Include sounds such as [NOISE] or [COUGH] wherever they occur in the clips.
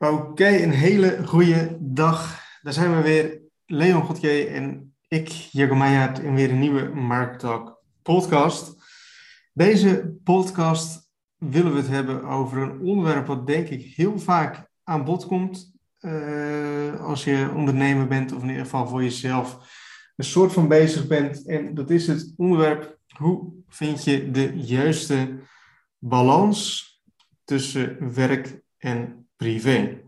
Oké, een hele goede dag. Daar zijn we weer, Leon Godje en ik, Jacob Meijer, in weer een nieuwe Market Talk podcast. Deze podcast willen we het hebben over een onderwerp wat denk ik heel vaak aan bod komt uh, als je ondernemer bent of in ieder geval voor jezelf een soort van bezig bent. En dat is het onderwerp, hoe vind je de juiste balans tussen werk en privé.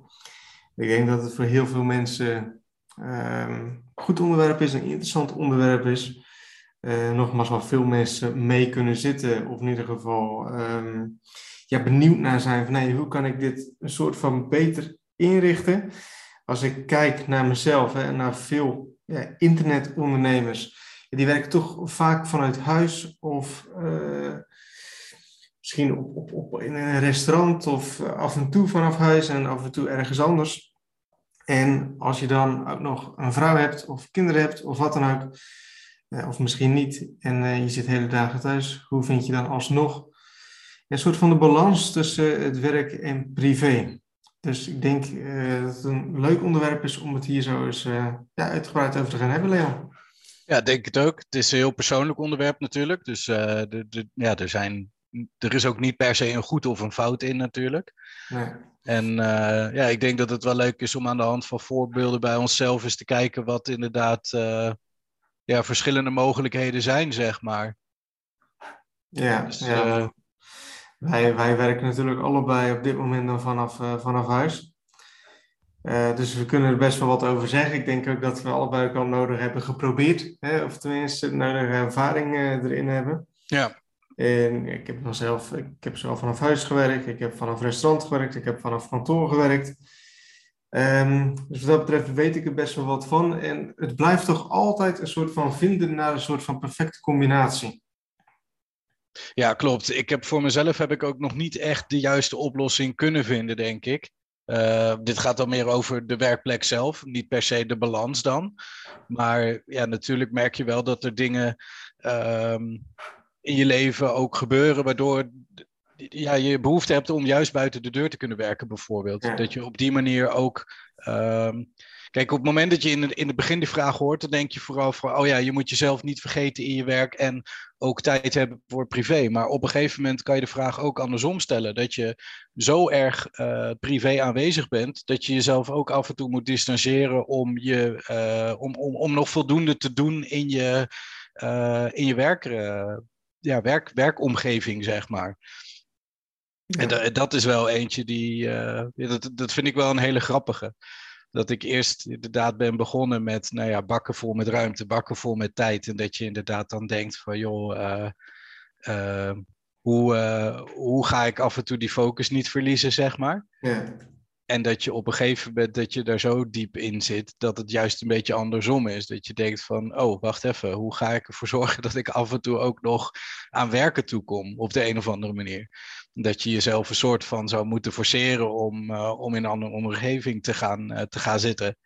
Ik denk dat het voor heel veel mensen um, goed onderwerp is, een interessant onderwerp is. Uh, nogmaals, waar veel mensen mee kunnen zitten, of in ieder geval um, ja, benieuwd naar zijn van nee, hoe kan ik dit een soort van beter inrichten. Als ik kijk naar mezelf en naar veel ja, internetondernemers, die werken toch vaak vanuit huis of uh, misschien op, op, in een restaurant of af en toe vanaf huis en af en toe ergens anders. En als je dan ook nog een vrouw hebt of kinderen hebt of wat dan ook, eh, of misschien niet, en eh, je zit hele dagen thuis, hoe vind je dan alsnog een soort van de balans tussen het werk en privé? Dus ik denk dat het een leuk onderwerp is om het hier zo eens ja, uitgebreid over te gaan hebben, Leon. Ja, denk het ook. Het is een heel persoonlijk onderwerp natuurlijk. Dus de, ja, er zijn er is ook niet per se een goed of een fout in natuurlijk. Nee. En uh, ja, ik denk dat het wel leuk is om aan de hand van voorbeelden bij onszelf eens te kijken wat inderdaad uh, ja, verschillende mogelijkheden zijn, zeg maar. Ja, dus, ja. Uh, wij, wij werken natuurlijk allebei op dit moment dan vanaf, vanaf huis. dus we kunnen er best wel wat over zeggen. Ik denk ook dat we allebei ook al nodig hebben geprobeerd. Hè, of tenminste nodige ervaring erin hebben. Ja. En ik heb nog zelf, ik heb zelf vanaf huis gewerkt, ik heb vanaf restaurant gewerkt, ik heb vanaf kantoor gewerkt. Um, dus wat dat betreft weet ik er best wel wat van. En het blijft toch altijd een soort van vinden naar een soort van perfecte combinatie. Ja, klopt. Ik heb voor mezelf heb ik ook nog niet echt de juiste oplossing kunnen vinden, denk ik. Uh, dit gaat dan meer over de werkplek zelf, niet per se de balans dan. Maar ja, natuurlijk merk je wel dat er dingen um, in je leven ook gebeuren, waardoor ja, je behoefte hebt om juist buiten de deur te kunnen werken, bijvoorbeeld. Dat je op die manier ook. Um, kijk, op het moment dat je in, in het begin die vraag hoort, dan denk je vooral van, oh ja, je moet jezelf niet vergeten in je werk en ook tijd hebben voor privé. Maar op een gegeven moment kan je de vraag ook andersom stellen. Dat je zo erg uh, privé aanwezig bent, dat je jezelf ook af en toe moet distancieren om, je, uh, om, om, om nog voldoende te doen in je, uh, in je werk ja, werk, werkomgeving, zeg maar. En dat is wel eentje die, uh, dat, dat vind ik wel een hele grappige. Dat ik eerst inderdaad ben begonnen met, nou ja, bakken vol met ruimte, bakken vol met tijd. En dat je inderdaad dan denkt van, joh, uh, uh, hoe, hoe ga ik af en toe die focus niet verliezen, zeg maar. Ja. En dat je op een gegeven moment dat je daar zo diep in zit, dat het juist een beetje andersom is. Dat je denkt van, oh, wacht even, hoe ga ik ervoor [LAUGHS] zorgen dat ik af en toe ook nog aan werken toekom op de een of andere manier. Dat je jezelf een soort van zou moeten forceren om, uh, om in een andere omgeving te gaan, uh, te gaan zitten.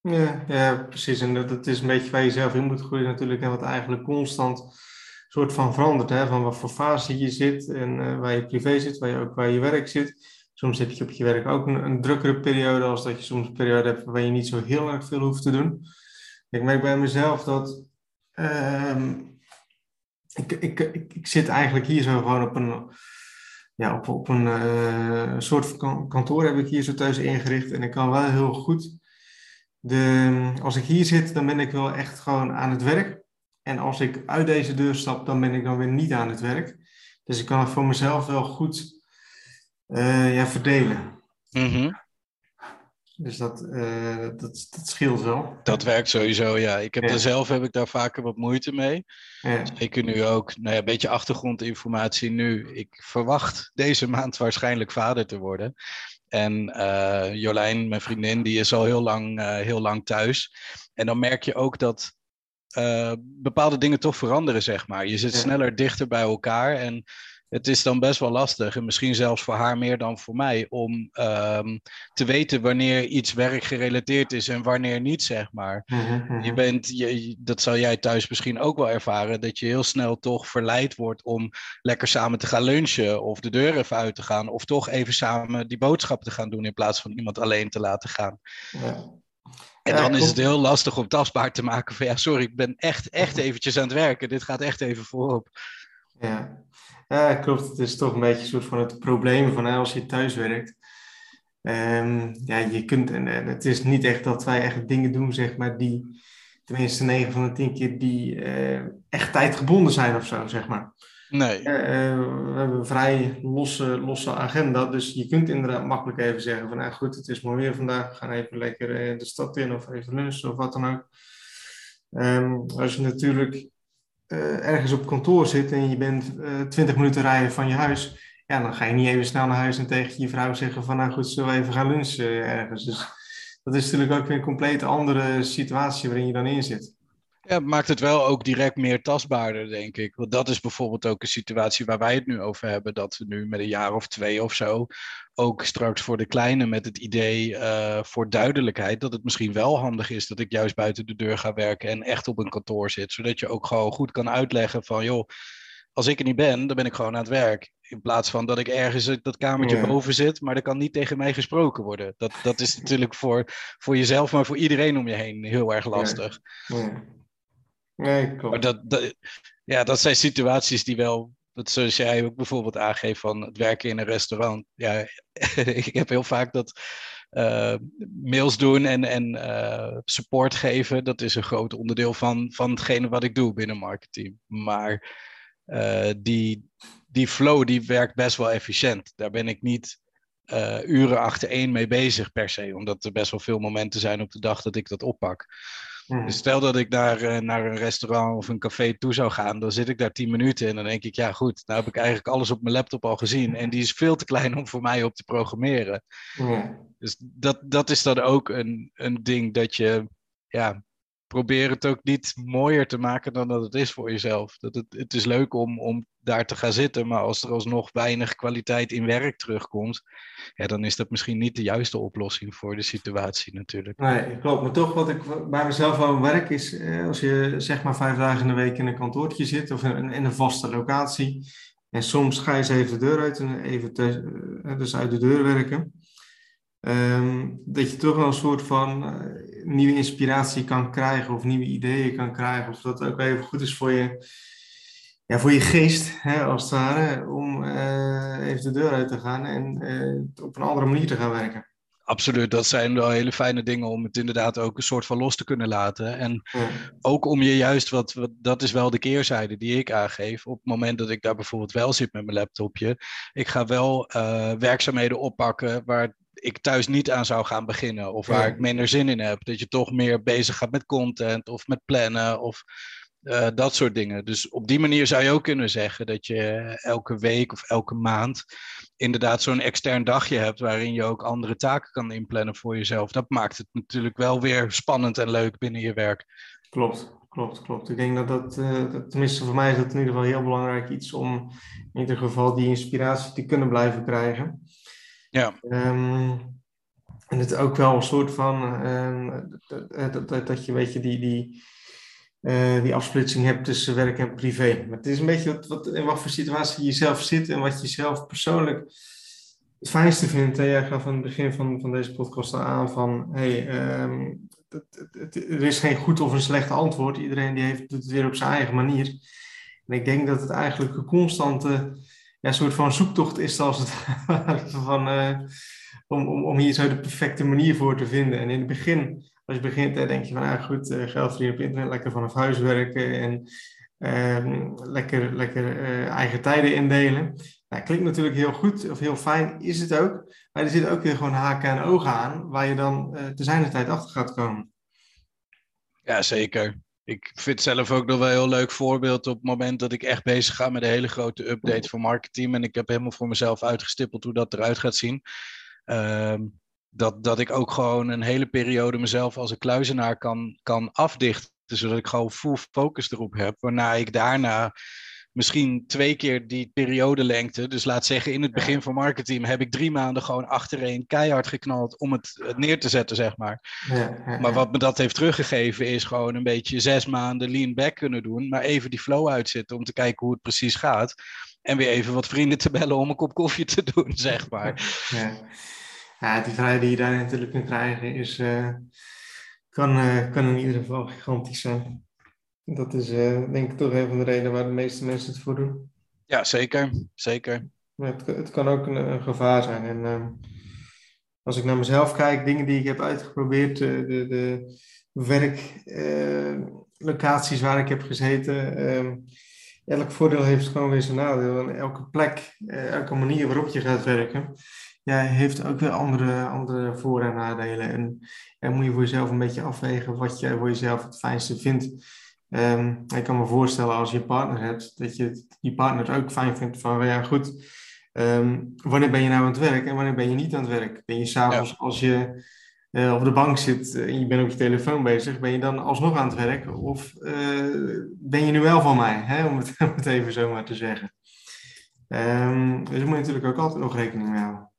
Ja, ja, precies. En dat, is een beetje waar je zelf in moet groeien natuurlijk. En wat eigenlijk constant soort van verandert. Hè? Van wat voor fase je zit en uh, waar je privé zit, waar je ook waar je werk zit. Soms heb je op je werk ook een, drukkere periode, als dat je soms een periode hebt waar je niet zo heel erg veel hoeft te doen. Ik merk bij mezelf dat uh, ik, ik, ik, ik, zit eigenlijk hier zo gewoon op een, ja, op, op een uh, soort kantoor heb ik hier zo thuis ingericht. En ik kan wel heel goed, de, als ik hier zit, dan ben ik wel echt gewoon aan het werk. En als ik uit deze deur stap, dan ben ik dan weer niet aan het werk. Dus ik kan voor mezelf wel goed uh, ja, verdelen. Mm Dus dat, uh, dat, dat scheelt wel. Dat werkt sowieso, ja. Ik heb ja. zelf heb ik daar vaker wat moeite mee. Ja. Zeker nu ook, nou ja, een beetje achtergrondinformatie nu. Ik verwacht deze maand waarschijnlijk vader te worden. En uh, Jolijn, mijn vriendin, die is al heel lang, uh, heel lang thuis. En dan merk je ook dat bepaalde dingen toch veranderen, zeg maar. Je zit ja. sneller dichter bij elkaar. En het is dan best wel lastig, en misschien zelfs voor haar meer dan voor mij, om ehm, te weten wanneer iets werkgerelateerd is en wanneer niet, zeg maar. Mhm, mhm. Je bent, je, dat zal jij thuis misschien ook wel ervaren, dat je heel snel toch verleid wordt om lekker samen te gaan lunchen of de deur even uit te gaan, of toch even samen die boodschappen te gaan doen in plaats van iemand alleen te laten gaan. Ja. En Ja, dan is het heel lastig om tastbaar te maken van ja, sorry, ik ben echt, echt [LAUGHS] eventjes aan het werken. Dit gaat echt even voorop. Ja. Ja, klopt. Het is toch een beetje een soort van het probleem van hè, als je thuis werkt. Ehm, ja, je kunt, en, en het is niet echt dat wij echt dingen doen, zeg maar, die, tenminste 9 van de 10 keer, die eh, echt tijdgebonden zijn of zo, zeg maar. Nee, Eh, eh, we hebben een vrij losse, losse agenda, dus je kunt inderdaad makkelijk even zeggen van, nou goed, het is mooi weer vandaag, we gaan even lekker de stad in of even lunchen of wat dan ook. Ehm, als je natuurlijk eh, ergens op kantoor zit en je bent eh 20 minuten rijden van je huis, ja, dan ga je niet even snel naar huis en tegen je vrouw zeggen van, nou goed, zullen we even gaan lunchen ergens. Dus dat is natuurlijk ook weer een compleet andere situatie waarin je dan in zit. Ja, het maakt het wel ook direct meer tastbaarder, denk ik. Want dat is bijvoorbeeld ook een situatie waar wij het nu over hebben. Dat we nu met een jaar of twee of zo, ook straks voor de kleine met het idee eh, voor duidelijkheid, dat het misschien wel handig is dat ik juist buiten de deur ga werken en echt op een kantoor zit. Zodat je ook gewoon goed kan uitleggen van, joh, als ik er niet ben, dan ben ik gewoon aan het werk. In plaats van dat ik ergens dat kamertje boven zit, maar er kan niet tegen mij gesproken worden. Dat, dat is natuurlijk voor, voor jezelf, maar voor iedereen om je heen heel erg lastig. Ja. Nee, Maar klopt. dat, dat, ja, dat zijn situaties die wel, dat zoals jij ook bijvoorbeeld aangeeft van het werken in een restaurant. Ja, [LAUGHS] ik heb heel vaak dat eh, mails doen en, en eh, support geven. Dat is een groot onderdeel van, van hetgene wat ik doe binnen marketing. Maar eh, die, die flow die werkt best wel efficiënt. Daar ben ik niet uren achtereen mee bezig per se. Omdat er best wel veel momenten zijn op de dag dat ik dat oppak. Mhm. Dus stel dat ik naar, eh, naar een restaurant of een café toe zou gaan, dan zit ik daar tien minuten en dan denk ik, ja goed, nou heb ik eigenlijk alles op mijn laptop al gezien en die is veel te klein om voor mij op te programmeren. Dus dat, dat is dan ook een, een ding dat je, ja, probeer het ook niet mooier te maken dan dat het is voor jezelf. Dat het, het is leuk om, om daar te gaan zitten, maar als er alsnog weinig kwaliteit in werk terugkomt, ja, dan is dat misschien niet de juiste oplossing voor de situatie natuurlijk. Nee, klopt. Maar toch, wat ik bij mezelf wel merk, is eh, als je zeg maar vijf dagen in de week in een kantoortje zit of in, in een vaste locatie. En soms ga je eens even de deur uit en even thuis, eh, dus uit de deur werken. Ehm, dat je toch wel een soort van eh, nieuwe inspiratie kan krijgen of nieuwe ideeën kan krijgen. Of dat ook even goed is voor je, ja, voor je geest, hè, als het ware, om eh, even de deur uit te gaan en eh, op een andere manier te gaan werken. Absoluut, dat zijn wel hele fijne dingen om het inderdaad ook een soort van los te kunnen laten. En Ja. ook om je juist, wat, wat dat is wel de keerzijde die ik aangeef. Op het moment dat ik daar bijvoorbeeld wel zit met mijn laptopje, ik ga wel eh, werkzaamheden oppakken waar ik thuis niet aan zou gaan beginnen. Of waar Ja. ik minder zin in heb. Dat je toch meer bezig gaat met content of met plannen of eh, dat soort dingen. Dus op die manier zou je ook kunnen zeggen dat je elke week of elke maand inderdaad zo'n extern dagje hebt waarin je ook andere taken kan inplannen voor jezelf. Dat maakt het natuurlijk wel weer spannend en leuk binnen je werk. Klopt, klopt, klopt. Ik denk dat dat, eh, dat- tenminste voor mij is dat in ieder geval heel belangrijk iets om in ieder geval die inspiratie te kunnen blijven krijgen. Ja. Ehm, en het ook wel een soort van, ehm, dat, dat, dat, dat je weet je, die, die, eh, die afsplitsing hebt tussen werk en privé. Maar het is een beetje wat, wat, in wat voor situatie je zelf zit en wat je zelf persoonlijk het fijnste vindt. Hè? Jij gaf aan het begin van, van deze podcast al aan van, hey, ehm, er is geen goed of een slecht antwoord. Iedereen die heeft, doet het weer op zijn eigen manier. En ik denk dat het eigenlijk een constante ja, soort van zoektocht is als het [LAUGHS] van, eh, om, om, om hier zo de perfecte manier voor te vinden. En in het begin, als je begint, hè, denk je van, ah, goed, eh, geld verdienen op internet, lekker vanaf huis werken en ehm, lekker, lekker eh, eigen tijden indelen. Nou, klinkt natuurlijk heel goed of heel fijn, is het ook. Maar er zitten ook weer gewoon haken en ogen aan, waar je dan eh te zijn de tijd achter gaat komen. Ja, zeker. Ik vind zelf ook nog wel een heel leuk voorbeeld op het moment dat ik echt bezig ga met een hele grote update voor marketing. En ik heb helemaal voor mezelf uitgestippeld hoe dat eruit gaat zien. Ehm, dat, dat ik ook gewoon een hele periode mezelf als een kluizenaar kan, kan afdichten. Zodat ik gewoon full focus erop heb. Waarna ik daarna misschien twee keer die periodelengte. Dus laat zeggen, in het begin van marketing heb ik drie maanden gewoon achtereen keihard geknald om het, het neer te zetten, zeg maar. Ja, maar wat me dat heeft teruggegeven is gewoon een beetje zes maanden lean back kunnen doen, maar even die flow uitzitten om te kijken hoe het precies gaat. En weer even wat vrienden te bellen om een kop koffie te doen, [LAUGHS] zeg maar. Ja, ja die vrijheid die je daar natuurlijk kunt krijgen is, uh, kan, uh, kan in ieder geval gigantisch zijn. Dat is uh, denk ik toch een van de redenen waar de meeste mensen het voor doen. Ja, zeker. zeker. Maar het, het kan ook een, een gevaar zijn. En als ik naar mezelf kijk, dingen die ik heb uitgeprobeerd, de, de, werklocaties waar ik heb gezeten, elk voordeel heeft gewoon weer zijn nadeel. En elke plek, elke manier waarop je gaat werken, ja, heeft ook weer andere, andere voor- en nadelen. En dan moet je voor jezelf een beetje afwegen wat je voor jezelf het fijnste vindt. Um, ik kan me voorstellen als je een partner hebt, dat je die partner ook fijn vindt van, ja goed, um, wanneer ben je nou aan het werk en wanneer ben je niet aan het werk? Ben je s'avonds ja. als je uh, op de bank zit en je bent op je telefoon bezig, ben je dan alsnog aan het werk? Of uh, ben je nu wel van mij, hè? Om, het, [LAUGHS] om het even zo maar te zeggen. Um, dus daar moet je natuurlijk ook altijd nog rekening mee houden.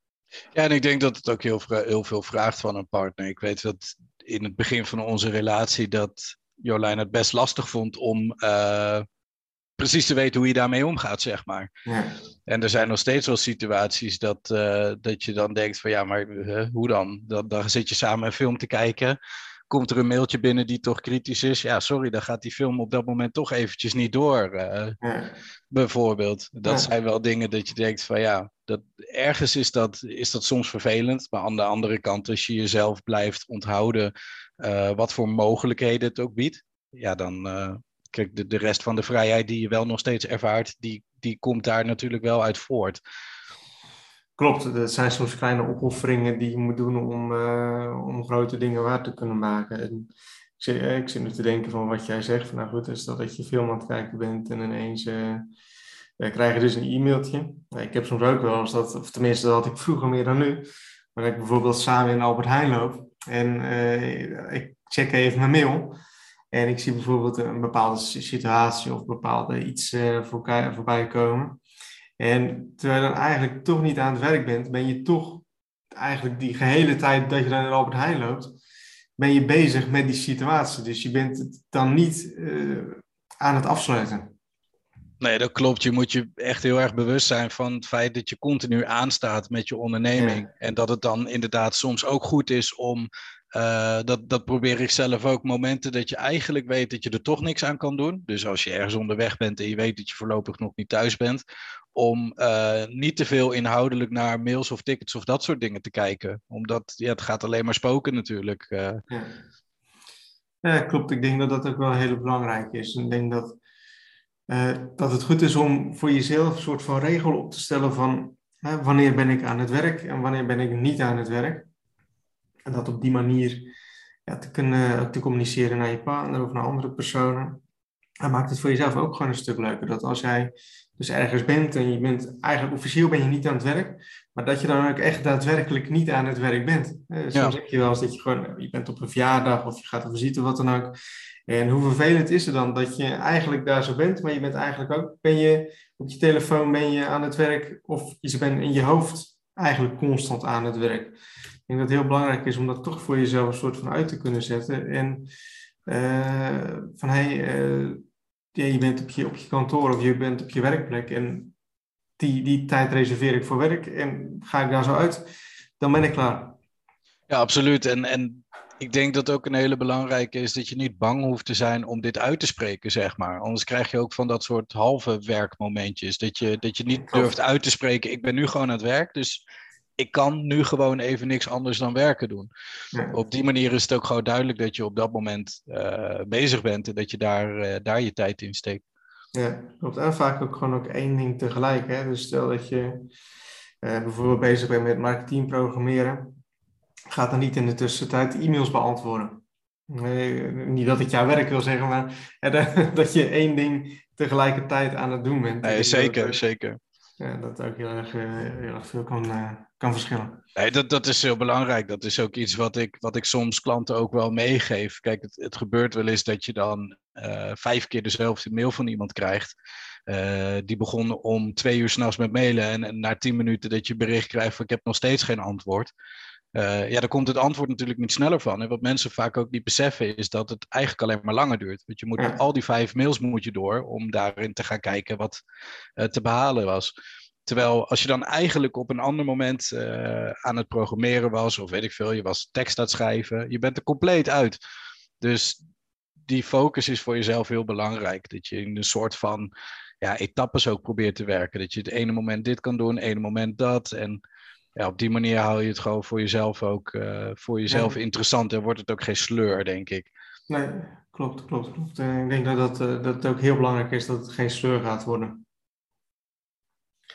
Ja, en ik denk dat het ook heel, heel veel vraagt van een partner. Ik weet dat in het begin van onze relatie dat Jolijn het best lastig vond om uh, precies te weten hoe je daarmee omgaat, zeg maar. Ja. En er zijn nog steeds wel situaties dat, uh, dat je dan denkt van ja, maar uh, hoe dan? dan? Dan zit je samen een film te kijken. Komt er een mailtje binnen die toch kritisch is? Ja, sorry, dan gaat die film op dat moment toch eventjes niet door. Uh, ja. Bijvoorbeeld. Dat ja. zijn wel dingen dat je denkt van ja, dat, ergens is dat, is dat soms vervelend. Maar aan de andere kant, als je jezelf blijft onthouden wat voor mogelijkheden het ook biedt. Ja, dan, kijk, de, de rest van de vrijheid die je wel nog steeds ervaart, die, die komt daar natuurlijk wel uit voort. Klopt, het zijn soms kleine opofferingen die je moet doen om, uh, om grote dingen waar te kunnen maken. En ik, zit, ik zit nu te denken van wat jij zegt. Van, nou goed, is dat, dat je film aan het kijken bent en ineens uh, krijg je dus een e-mailtje. Ik heb soms ook wel eens dat, of tenminste dat had ik vroeger meer dan nu. Maar ik bijvoorbeeld samen in Albert Heijn loop en ik check even mijn mail. En ik zie bijvoorbeeld een bepaalde situatie of bepaalde iets voorbij komen. En terwijl je dan eigenlijk toch niet aan het werk bent, ben je toch eigenlijk die gehele tijd dat je dan in Albert Heijn loopt, ben je bezig met die situatie. Dus je bent dan niet uh, aan het afsluiten. Nee, dat klopt. Je moet je echt heel erg bewust zijn van het feit dat je continu aanstaat met je onderneming. Ja. En dat het dan inderdaad soms ook goed is om uh, dat, dat probeer ik zelf ook. Momenten dat je eigenlijk weet dat je er toch niks aan kan doen. Dus als je ergens onderweg bent en je weet dat je voorlopig nog niet thuis bent. Om uh, niet te veel inhoudelijk naar mails of tickets of dat soort dingen te kijken. Omdat ja, het gaat alleen maar spoken natuurlijk. Uh. Ja. ja. klopt. Ik denk dat dat ook wel heel belangrijk is. Ik denk dat, dat het goed is om voor jezelf een soort van regel op te stellen van wanneer ben ik aan het werk en wanneer ben ik niet aan het werk. En dat op die manier ja, te kunnen te communiceren naar je partner of naar andere personen. En maakt het voor jezelf ook gewoon een stuk leuker. Dat als jij dus ergens bent en je bent eigenlijk officieel ben je niet aan het werk, maar dat je dan ook echt daadwerkelijk niet aan het werk bent. Eh, soms ja. heb je wel eens dat je gewoon, je bent op een verjaardag of je gaat op visite, wat dan ook. En hoe vervelend is het dan dat je eigenlijk daar zo bent, maar je bent eigenlijk ook, ben je op je telefoon ben je aan het werk of je bent in je hoofd eigenlijk constant aan het werk denk dat het heel belangrijk is om dat toch voor jezelf een soort van uit te kunnen zetten. En uh, van hey, uh, ja, je bent op je, op je kantoor of je bent op je werkplek en die, die tijd reserveer ik voor werk en ga ik daar zo uit, dan ben ik klaar. Ja, absoluut. En, en ik denk dat ook een hele belangrijke is dat je niet bang hoeft te zijn om dit uit te spreken, zeg maar. Anders krijg je ook van dat soort halve werkmomentjes. Dat je, dat je niet durft uit te spreken, ik ben nu gewoon aan het werk, dus ik kan nu gewoon even niks anders dan werken doen. Ja. Op die manier is het ook gewoon duidelijk dat je op dat moment uh, bezig bent en dat je daar, uh, daar je tijd in steekt. Ja, klopt. En vaak ook gewoon ook één ding tegelijk. Hè? Dus stel dat je uh, bijvoorbeeld bezig bent met marketing programmeren, gaat dan niet in de tussentijd e-mails beantwoorden. Nee, niet dat ik jouw werk wil zeggen, maar [LAUGHS] dat je één ding tegelijkertijd aan het doen bent. Nee, zeker, zeker ja, dat ook heel erg, eh, heel erg veel kan, kan verschillen. Nee, dat, dat is heel belangrijk. Dat is ook iets wat ik, wat ik soms klanten ook wel meegeef. Kijk, het, het gebeurt wel eens dat je dan uh, vijf keer dezelfde mail van iemand krijgt. die begon om twee uur s'nachts met mailen en, en, na tien minuten dat je bericht krijgt van ik heb nog steeds geen antwoord. Uh, ja, daar komt het antwoord natuurlijk niet sneller van. En wat mensen vaak ook niet beseffen is dat het eigenlijk alleen maar langer duurt. Want je moet al die vijf mails moet je door om daarin te gaan kijken wat te behalen was. Terwijl als je dan eigenlijk op een ander moment uh, aan het programmeren was, of weet ik veel, je was tekst aan het schrijven, je bent er compleet uit. Dus die focus is voor jezelf heel belangrijk. Dat je in een soort van ja, etappes ook probeert te werken. Dat je het ene moment dit kan doen, het ene moment dat. En ja, op die manier hou je het gewoon voor jezelf ook uh, voor jezelf interessant en wordt het ook geen sleur, denk ik. Nee, klopt, klopt, klopt. En ik denk dat, dat, uh, dat het ook heel belangrijk is dat het geen sleur gaat worden.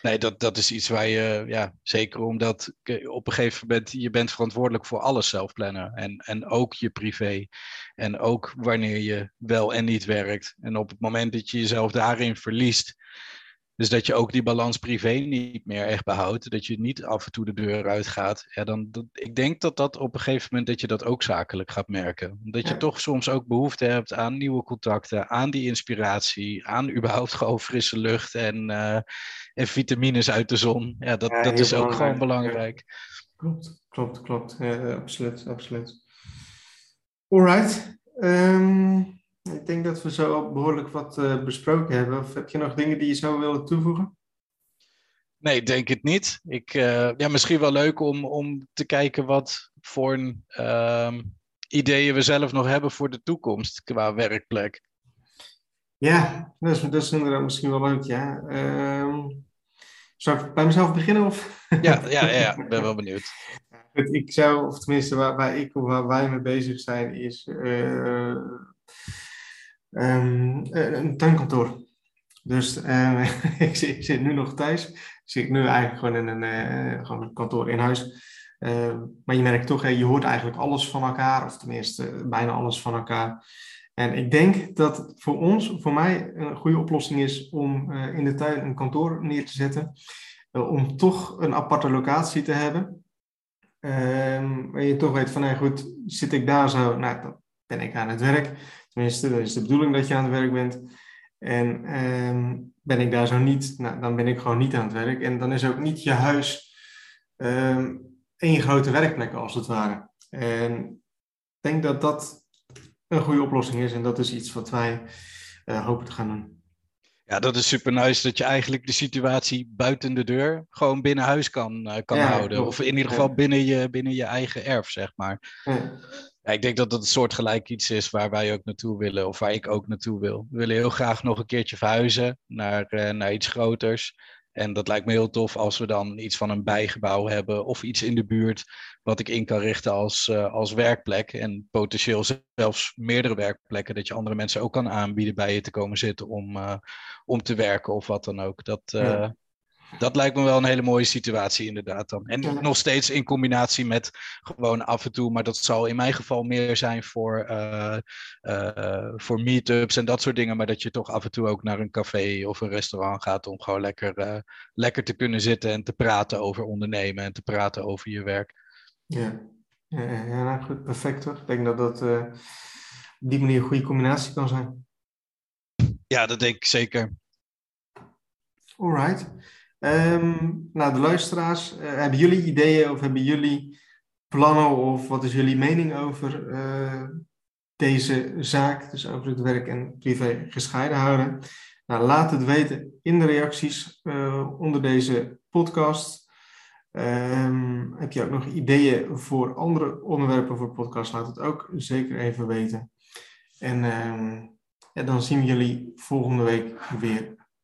Nee, dat, dat is iets waar je, ja, zeker omdat op een gegeven moment je bent verantwoordelijk voor alles zelf plannen. En, en ook je privé. En ook wanneer je wel en niet werkt. En op het moment dat je jezelf daarin verliest, dus dat je ook die balans privé niet meer echt behoudt. Dat je niet af en toe de deur uitgaat. Ja, dan, dat, ik denk dat dat op een gegeven moment dat je dat ook zakelijk gaat merken. Dat je toch soms ook behoefte hebt aan nieuwe contacten, aan die inspiratie, aan überhaupt gewoon frisse lucht en, uh, en vitamines uit de zon. Ja, dat, dat is ook gewoon belangrijk. Klopt, klopt, klopt. Ja, absoluut, absoluut. Alright. Um... Ik denk dat we zo behoorlijk wat uh, besproken hebben. Of heb je nog dingen die je zou willen toevoegen? Nee, denk het niet. Ik, uh, ja, misschien wel leuk om, om te kijken wat voor uh, ideeën we zelf nog hebben voor de toekomst qua werkplek. Ja, dat is, dat is inderdaad misschien wel leuk, ja. Uh, zou ik bij mezelf beginnen? Of? Ja, ja, ja, [LAUGHS] ik ben wel benieuwd. Ik zou, of tenminste waar, waar ik of waar wij mee bezig zijn, is uh, um, een tuinkantoor. Dus uh, [LAUGHS] ik, zit, zit, nu nog thuis. Ik zit nu eigenlijk gewoon in een, uh, gewoon een kantoor in huis. Uh, maar je merkt toch, je hoort eigenlijk alles van elkaar, of tenminste bijna alles van elkaar. En ik denk dat voor ons, voor mij, een goede oplossing is om in de tuin een kantoor neer te zetten. om toch een aparte locatie te hebben. Ehm, waar je toch weet van, nou goed, zit ik daar zo, nou, dan ben ik aan het werk. Tenminste, dat is de bedoeling dat je aan het werk bent. En ehm, ben ik daar zo niet, nou, dan ben ik gewoon niet aan het werk. En dan is ook niet je huis um, één grote werkplek, als het ware. En ik denk dat dat een goede oplossing is. En dat is iets wat wij uh, hopen te gaan doen. Ja, dat is super nice dat je eigenlijk de situatie buiten de deur gewoon binnen huis kan, uh, kan ja, houden. Of in ieder geval binnen, je, binnen je eigen erf, zeg maar. Ja. Ja, ik denk dat dat een soort gelijk iets is waar wij ook naartoe willen, of waar ik ook naartoe wil. We willen heel graag nog een keertje verhuizen naar, uh, naar iets groters. En dat lijkt me heel tof als we dan iets van een bijgebouw hebben of iets in de buurt wat ik in kan richten als, uh, als werkplek. En potentieel zelfs meerdere werkplekken, dat je andere mensen ook kan aanbieden bij je te komen zitten om, uh, om te werken of wat dan ook. Dat, ja dat lijkt me wel een hele mooie situatie inderdaad dan. En nog steeds in combinatie met gewoon af en toe, maar dat zal in mijn geval meer zijn voor, uh, uh, voor meetups en dat soort dingen. Maar dat je toch af en toe ook naar een café of een restaurant gaat om gewoon lekker, uh, lekker te kunnen zitten en te praten over ondernemen en te praten over je werk. Ja, ja, ja nou goed, perfect toch? Ik denk dat dat op die manier een goede combinatie kan zijn. Ja, dat denk ik zeker. Alright. Um, nou, de luisteraars, uh, hebben jullie ideeën of hebben jullie plannen of wat is jullie mening over uh, deze zaak, dus over het werk en privé gescheiden houden? Nou, laat het weten in de reacties uh, onder deze podcast. Um, heb je ook nog ideeën voor andere onderwerpen voor podcast? Laat het ook zeker even weten. En ja, dan zien we jullie volgende week weer